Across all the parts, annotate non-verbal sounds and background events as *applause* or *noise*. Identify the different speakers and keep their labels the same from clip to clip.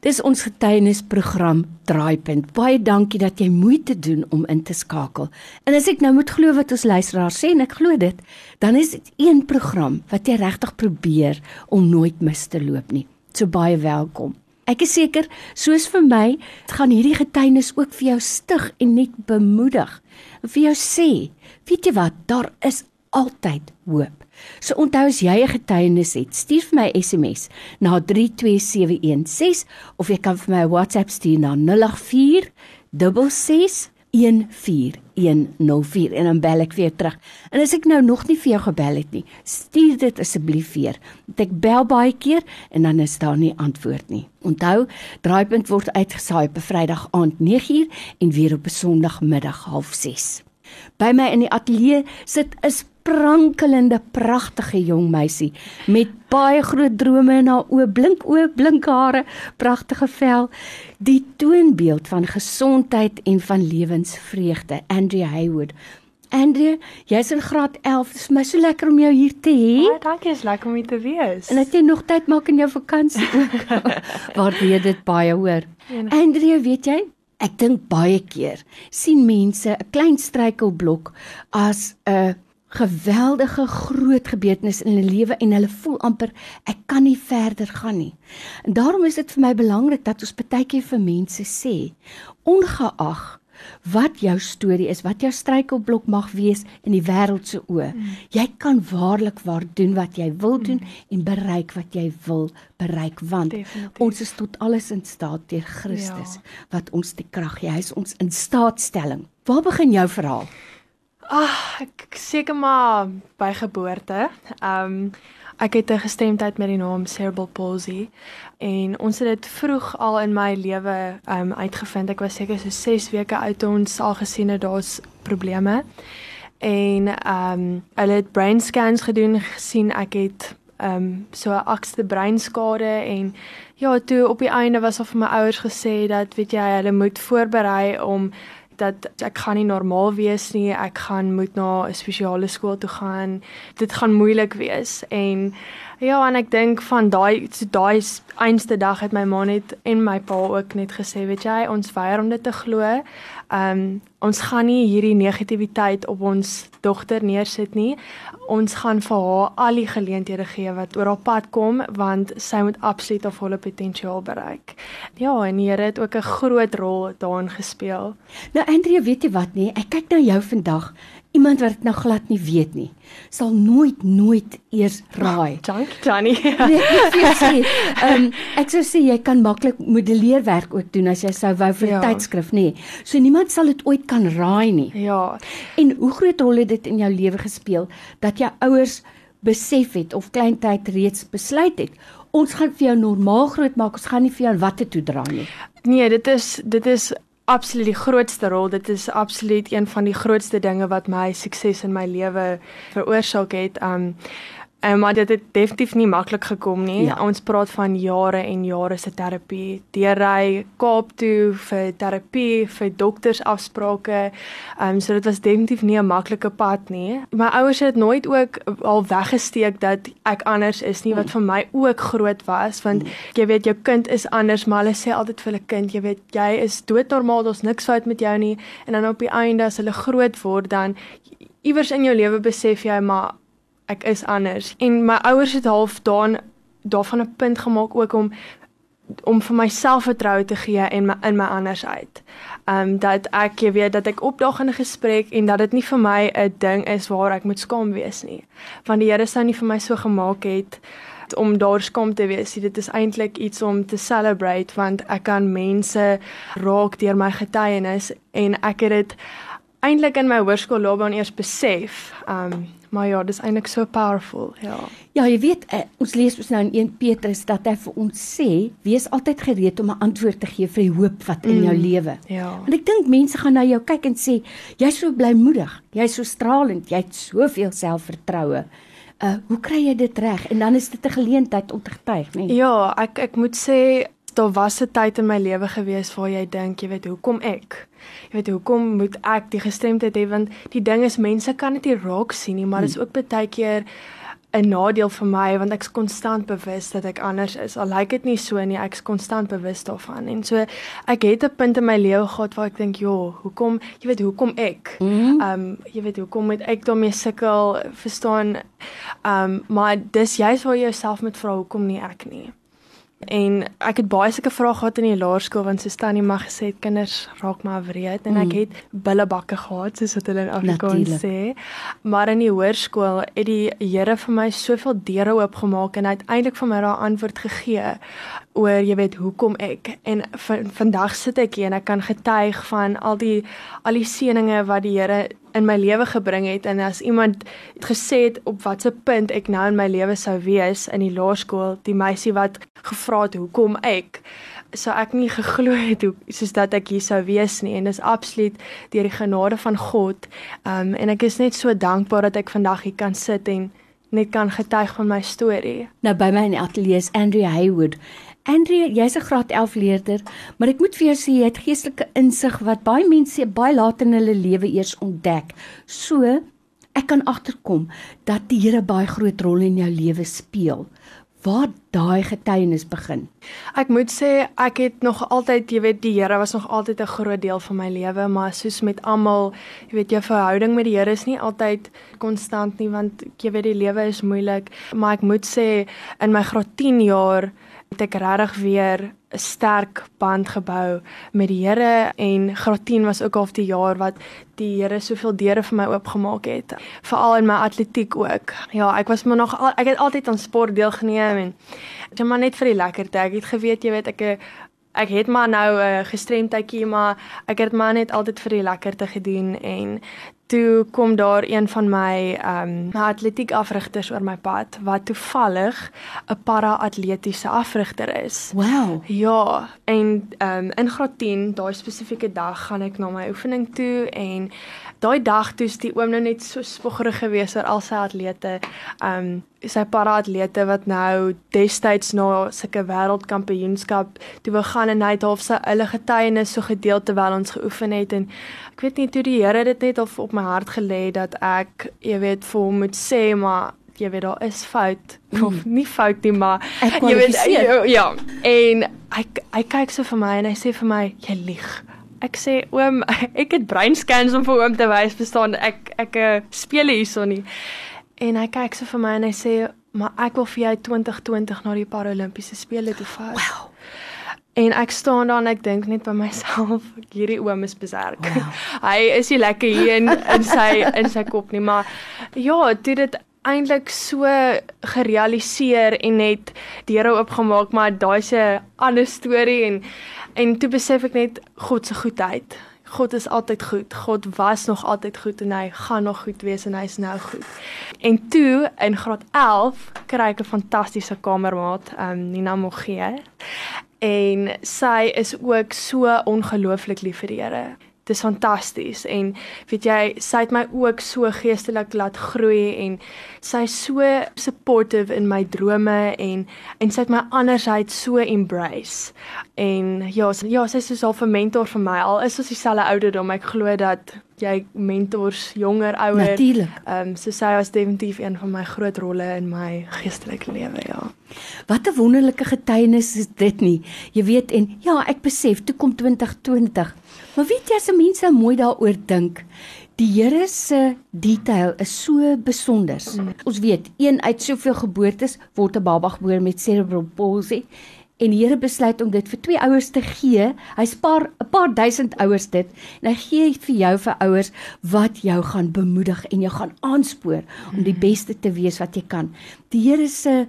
Speaker 1: Dis ons getuienisprogram Draaipunt. Baie dankie dat jy moeite doen om in te skakel. En as ek nou moet glo wat ons luisteraars sê en ek glo dit, dan is dit een program wat jy regtig probeer om nooit mis te loop nie. So baie welkom. Ek is seker, soos vir my, gaan hierdie getuienis ook vir jou stig en net bemoedig. En vir jou sê, weet jy wat, daar is altyd hoop. So onthou as jy 'n getuienis het, stuur vir my SMS na 32716 of jy kan vir my 'n WhatsApp stuur na 084 66 14104 en dan bel ek weer terug. En as ek nou nog nie vir jou gebel het nie, stuur dit asseblief weer. Want ek bel baie keer en dan is daar nie antwoord nie. Onthou, draaipunt word uitgesaai op 'n Vrydag aand 9uur en weer op 'n Sondagmiddag 06:30. By my in die ateljee sit 'n sprankelende pragtige jong meisie met baie groot drome in haar oë, blink oë, blink hare, pragtige vel, die toonbeeld van gesondheid en van lewensvreugde, Andrea Haywood. Andrea, jy's in graad 11. Dit is my so lekker om jou hier te hê.
Speaker 2: Baie dankie, is lekker om hier te wees.
Speaker 1: En dat jy nog tyd maak in jou vakansie ook. *laughs* Waardeer dit baie hoor. Andrea, weet jy, Ek dink baie keer sien mense 'n klein struikelblok as 'n geweldige groot gebeurtenis in hulle lewe en hulle voel amper ek kan nie verder gaan nie. En daarom is dit vir my belangrik dat ons baie keer vir mense sê, ongeag wat jou storie is, wat jou struikelblok mag wees in die wêreld se oë. Mm. Jy kan waarlik waar doen wat jy wil doen mm. en bereik wat jy wil bereik want Definitief. ons is tot alles in staat deur Christus ja. wat ons die krag gee. Hy is ons in staatstelling. Waar begin jou verhaal?
Speaker 2: Ag, ek seker maar by geboorte. Ehm um, Ek het 'n gestremdheid met die naam cerebral palsy en ons het dit vroeg al in my lewe um uitgevind. Ek was seker so 6 weke oud toe ons al gesien het daar's probleme. En um hulle het brain scans gedoen gesien ek het um so 'n akste breinskade en ja, toe op die einde was al vir my ouers gesê dat weet jy, hulle moet voorberei om dat ek gaan nie normaal wees nie. Ek gaan moet na 'n spesiale skool toe gaan. Dit gaan moeilik wees en ja, en ek dink van daai so daai einste dag het my ma net en my pa ook net gesê, weet jy, ons weier om dit te glo. Ehm um, ons gaan nie hierdie negativiteit op ons dogter neersit nie. Ons gaan vir haar al die geleenthede gee wat oor haar pad kom want sy moet absoluut haar volle potensiaal bereik. Ja, en die Here het ook 'n groot rol daarin gespeel.
Speaker 1: Nou Andrea, weet jy wat nie? Ek kyk na jou vandag iemand wat dit nou glad nie weet nie, sal nooit nooit eers raai. *laughs*
Speaker 2: Dankie Tannie.
Speaker 1: nee, ek sê, um, ek sou sê jy kan maklik modelleerwerk ook doen as jy sou wou vir 'n ja. tydskrif, nê. So niemand sal dit ooit kan raai nie.
Speaker 2: Ja.
Speaker 1: En hoe groot rol het dit in jou lewe gespeel dat jou ouers besef het of kleintyd reeds besluit het ons gaan vir jou normaal groot maak, ons gaan nie vir jou watte toe dra nie.
Speaker 2: Nee, dit is dit is absoluut die grootste rol. Dit is absoluut een van die grootste dinge wat my sukses in my lewe veroorsaak het. Um En maar dit het definitief nie maklik gekom nie. Ja. Ons praat van jare en jare se terapie. Deurry Kaap toe vir terapie, vir doktersafsprake. Ehm um, so dit was definitief nie 'n maklike pad nie. My ouers het nooit ook al weggesteek dat ek anders is nie wat mm. vir my ook groot was want mm. jy weet jou kind is anders, maar hulle sê altyd vir hulle kind, jy weet jy is doodnormaal, daar's niks fout met jou nie. En dan op die einde as hulle groot word dan iewers in jou lewe besef jy maar ek is anders en my ouers het half daan daarvan 'n punt gemaak ook om om vir myself vertroue te gee en my in my andersheid. Ehm um, dat ek weet dat ek opdaag in 'n gesprek en dat dit nie vir my 'n ding is waar ek moet skaam wees nie. Want die Here sou nie vir my so gemaak het om daar skaam te wees. Dit is eintlik iets om te celebrate want ek kan mense raak deur my getuienis en ek het dit eintlik in my hoërskoolloopbaan eers besef. Um, Maar ja, dis eintlik so powerful, ja.
Speaker 1: Ja, jy weet, uh, ons lees ons nou in 1 Petrus dat hy vir ons sê, wees altyd gereed om 'n antwoord te gee vir die hoop wat in mm, jou lewe.
Speaker 2: Ja.
Speaker 1: Want ek dink mense gaan na jou kyk en sê, jy's so blymoedig, jy's so stralend, jy het soveel selfvertroue. Uh, hoe kry jy dit reg? En dan is dit 'n geleentheid om te getuig, né? Nee?
Speaker 2: Ja, ek ek moet sê daar was 'n tyd in my lewe gewees waar jy dink, jy weet, hoekom ek? Jy weet, hoekom moet ek die gestremdheid hê want die ding is mense kan dit nie raak sien nie, maar dit is ook baie keer 'n nadeel vir my want ek's konstant bewus dat ek anders is. Al lyk dit nie so nie, ek's konstant bewus daarvan. En so ek het 'n punt in my lewe gehad waar ek dink, "Jo, hoekom, jy weet, hoekom ek?
Speaker 1: Mhm.
Speaker 2: Ehm um, jy weet, hoekom moet ek daarmee sukkel? Verstaan? Ehm um, maar dis juist waar jy jouself moet vra hoekom nie ek nie." En ek het baie sulke vrae gehad in die laerskool want so Tannie mag gesê het kinders raak maar wreed en ek
Speaker 1: Mm.
Speaker 2: het billebakke gehad soos wat hulle in Afrikaans sê. Maar in die hoërskool het die Here vir my soveel deure oopgemaak en hy het eintlik vir my daai antwoord gegee oor jy weet hoekom ek en van, vandag sit ek hier en ek kan getuig van al die al die seëninge wat die Here in my lewe gebring het. En as iemand het gesê het op watter punt ek nou in my lewe sou wees in die laerskool die meisie wat gevra het hoekom ek? sou ek nie geglo het hoe soos dat ek hier sou wees nie. En dis absoluut deur die genade van God. Um, en ek is net so dankbaar dat ek vandag hier kan sit en net kan getuig van my storie.
Speaker 1: Nou by my in die ateljee is Andrea Haywood. Andrea, jy's 'n graad 11 leerder, maar ek moet vir jou sê jy het geestelike insig wat baie mense baie laat in hulle lewe eers ontdek. So ek kan agterkom dat die Here baie groot rol in jou lewe speel. Waar daai getuienis begin.
Speaker 2: Ek moet sê ek het nog altyd, jy weet, die Here was nog altyd 'n groot deel van my lewe, maar soos met almal, jy weet, jou verhouding met die Here is nie altyd konstant nie want jy weet die lewe is moeilik, maar ek moet sê in my graad 10 jaar het ek regtig weer 'n sterk band gebou met die Here en graad 10 was ook half die jaar wat die Here soveel deure vir my oopgemaak het, veral in my atletiek ook. Ja, ek was maar nog al, ek het altyd aan sport deelgeneem en dit maar net vir die lekkerte. Ek het geweet, jy weet, ek ek het maar nou 'n uh, gestremdheidjie, maar ek het maar net altyd vir die lekkerte gedoen en toe kom daar een van my ehm um, my atletiek afrigters oor my pad wat toevallig 'n para-atletiese afrigter is.
Speaker 1: Wow.
Speaker 2: Ja, en ehm um, in graad 10, daai spesifieke dag gaan ek na my oefening toe en daai dag toe die oom nou net so spoggerig geweest oor al sy atlete. Um, sy para-atlete wat nou destyds na sulke wêreldkampioenskap toe wou gaan en hy het half sy hulle getuienis so gedeel terwyl ons geoefen het en ek weet nie toe die Here dit net op, op my hart gelê dat ek jy weet vir hom moet sê maar jy weet daar is fout mm. of nie fout nie maar
Speaker 1: Ek
Speaker 2: jy weet
Speaker 1: kwalifiseer.
Speaker 2: ja, ja en hy hy kyk so vir my en hy sê vir my jy lieg Ek sê oom, *laughs* ek het breinscans om vir oom te wys, verstaan ek ek uh, speel hierson nie. En hy kyk so vir my en hy sê, "Maar ek wil vir jou 2020 na die Paralimpiese spele toe vat."
Speaker 1: Wow.
Speaker 2: En ek staan daar en ek dink net by myself, *laughs* hierdie oom is beserk.
Speaker 1: Wow. *laughs*
Speaker 2: hy is nie lekker hier in in sy in sy kop nie, maar ja, toe dit eintlik so gerealiseer en net deure oopgemaak, maar daai's 'n ander storie en en toe besef ek net God se goedheid. God is altyd goed. God was nog altyd goed en hy gaan nog goed wees en hy's nou goed. En toe in graad 11 kry ek 'n fantastiese kamermaat, um, Nina Mogie. En sy is ook so ongelooflik lief vir die Here. Dit is fantasties en weet jy, sy het my ook so geestelik laat groei en sy is so supportive in my drome en en sy het my andersheid so embrace. En ja, sy, ja, sy is soos half 'n mentor vir my. Al is ons dieselfde ouderdom, ek glo dat jy mentors jonger, ouer.
Speaker 1: Natuurlik.
Speaker 2: Ehm um, so sy was definitief een van my groot rolle in my geestelike lewe, ja.
Speaker 1: Wat 'n wonderlike getuienis is dit nie. Jy weet en ja, ek besef toe kom 2020. Maar weet jy as 'n mens nou mooi daaroor dink, die Here se detail is so besonder. Mm. Ons weet, een uit soveel geboortes word 'n baba gebore met cerebral palsy en die Here besluit om dit vir twee ouers te gee. Hy spaar 'n paar duisend ouers dit en hy gee vir jou vir ouers wat jou gaan bemoedig en jou gaan aanspoor om die beste te wees wat jy kan. Die Here se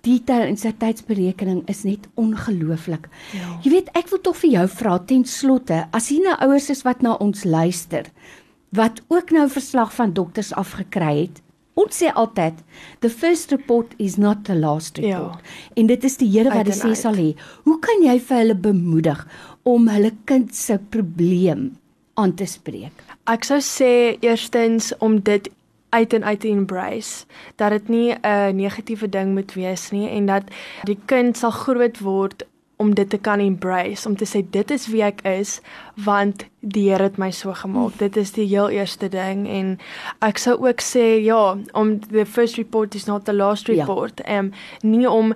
Speaker 1: detail en sy tydsberekening is net ongelooflik.
Speaker 2: Ja.
Speaker 1: Jy weet, ek wil tog vir jou vra ten slotte, as hier nou ouers is wat na ons luister, wat ook nou verslag van dokters afgekry het. Ons sê altyd the first report is not the last report. Ja. En dit is die Here wat dit sê sal hê. Hoe kan jy vir hulle bemoedig om hulle kind se probleem aan te spreek?
Speaker 2: Ek sou sê eerstens om dit uit en uit te embrace dat dit nie 'n negatiewe ding moet wees nie en dat die kind sal groot word om dit te kan embrace, om te sê dit is wie ek is want die Here het my so gemaak. Dit is die heel eerste ding en ek sou ook sê ja, om the first report is not the last ja. report. Ehm ja. um, nie om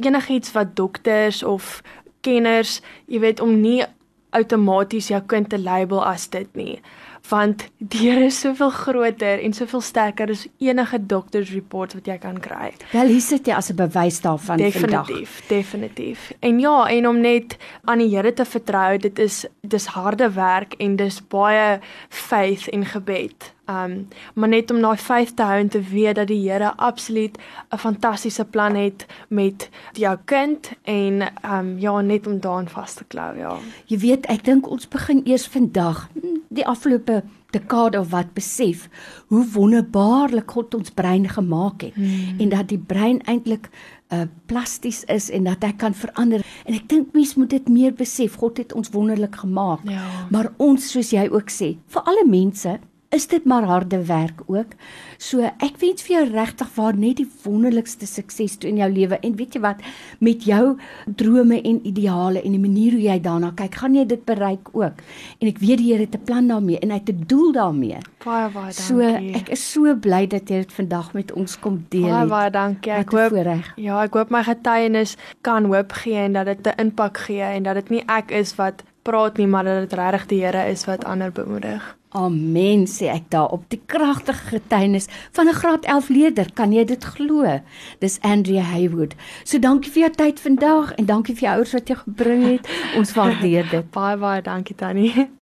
Speaker 2: enigiets wat dokters of kenners, jy weet om nie outomaties jou kind te label as dit nie want die Here is soveel groter en soveel sterker as enige dokters report wat jy kan kry.
Speaker 1: Wel hier sit jy as 'n bewys daarvan
Speaker 2: definitief, vandag. Definitief, definitief. En ja, en om net aan die Here te vertrou, dit is dis harde werk en dis baie faith en gebed. Um maar net om daai faith te hou en te weet dat die Here absoluut 'n fantastiese plan het met jou kind en um ja, net om daaraan vas te klou, ja.
Speaker 1: Jy weet, ek dink ons begin eers vandag, die afgelope dekade of wat besef hoe wonderbaarlik God ons brein gemaak het hmm. en dat die brein eintlik uh plasties is en dat hy kan verander. En ek dink mense moet dit meer besef. God het ons wonderlik gemaak. Ja. Maar ons soos jy ook sê, vir alle mense is dit maar harde werk ook. So ek wens vir jou regtig waar net die wonderlikste sukses toe in jou lewe en weet jy wat met jou drome en ideale en die manier hoe jy daarna kyk, gaan jy dit bereik ook. En ek weet die Here het 'n plan daarmee en hy het 'n doel daarmee.
Speaker 2: Baie baie dankie.
Speaker 1: So ek is so bly dat jy dit vandag met ons kom deel.
Speaker 2: Baie baie dankie. Ek hoop voorrecht. ja, ek hoop my getuienis kan hoop gee en dat dit 'n impak gee en dat dit nie ek is wat praat nie, maar dat dit regtig die Here is wat ander bemoedig.
Speaker 1: Amen sê ek daar op die kragtige getuienis van 'n graad 11 leerder. Kan jy dit glo? Dis Andrea Haywood. So dankie vir jou tyd vandag en dankie vir jou ouers wat jy gebring het. Ons waardeer dit. *laughs*
Speaker 2: baie baie dankie Tannie.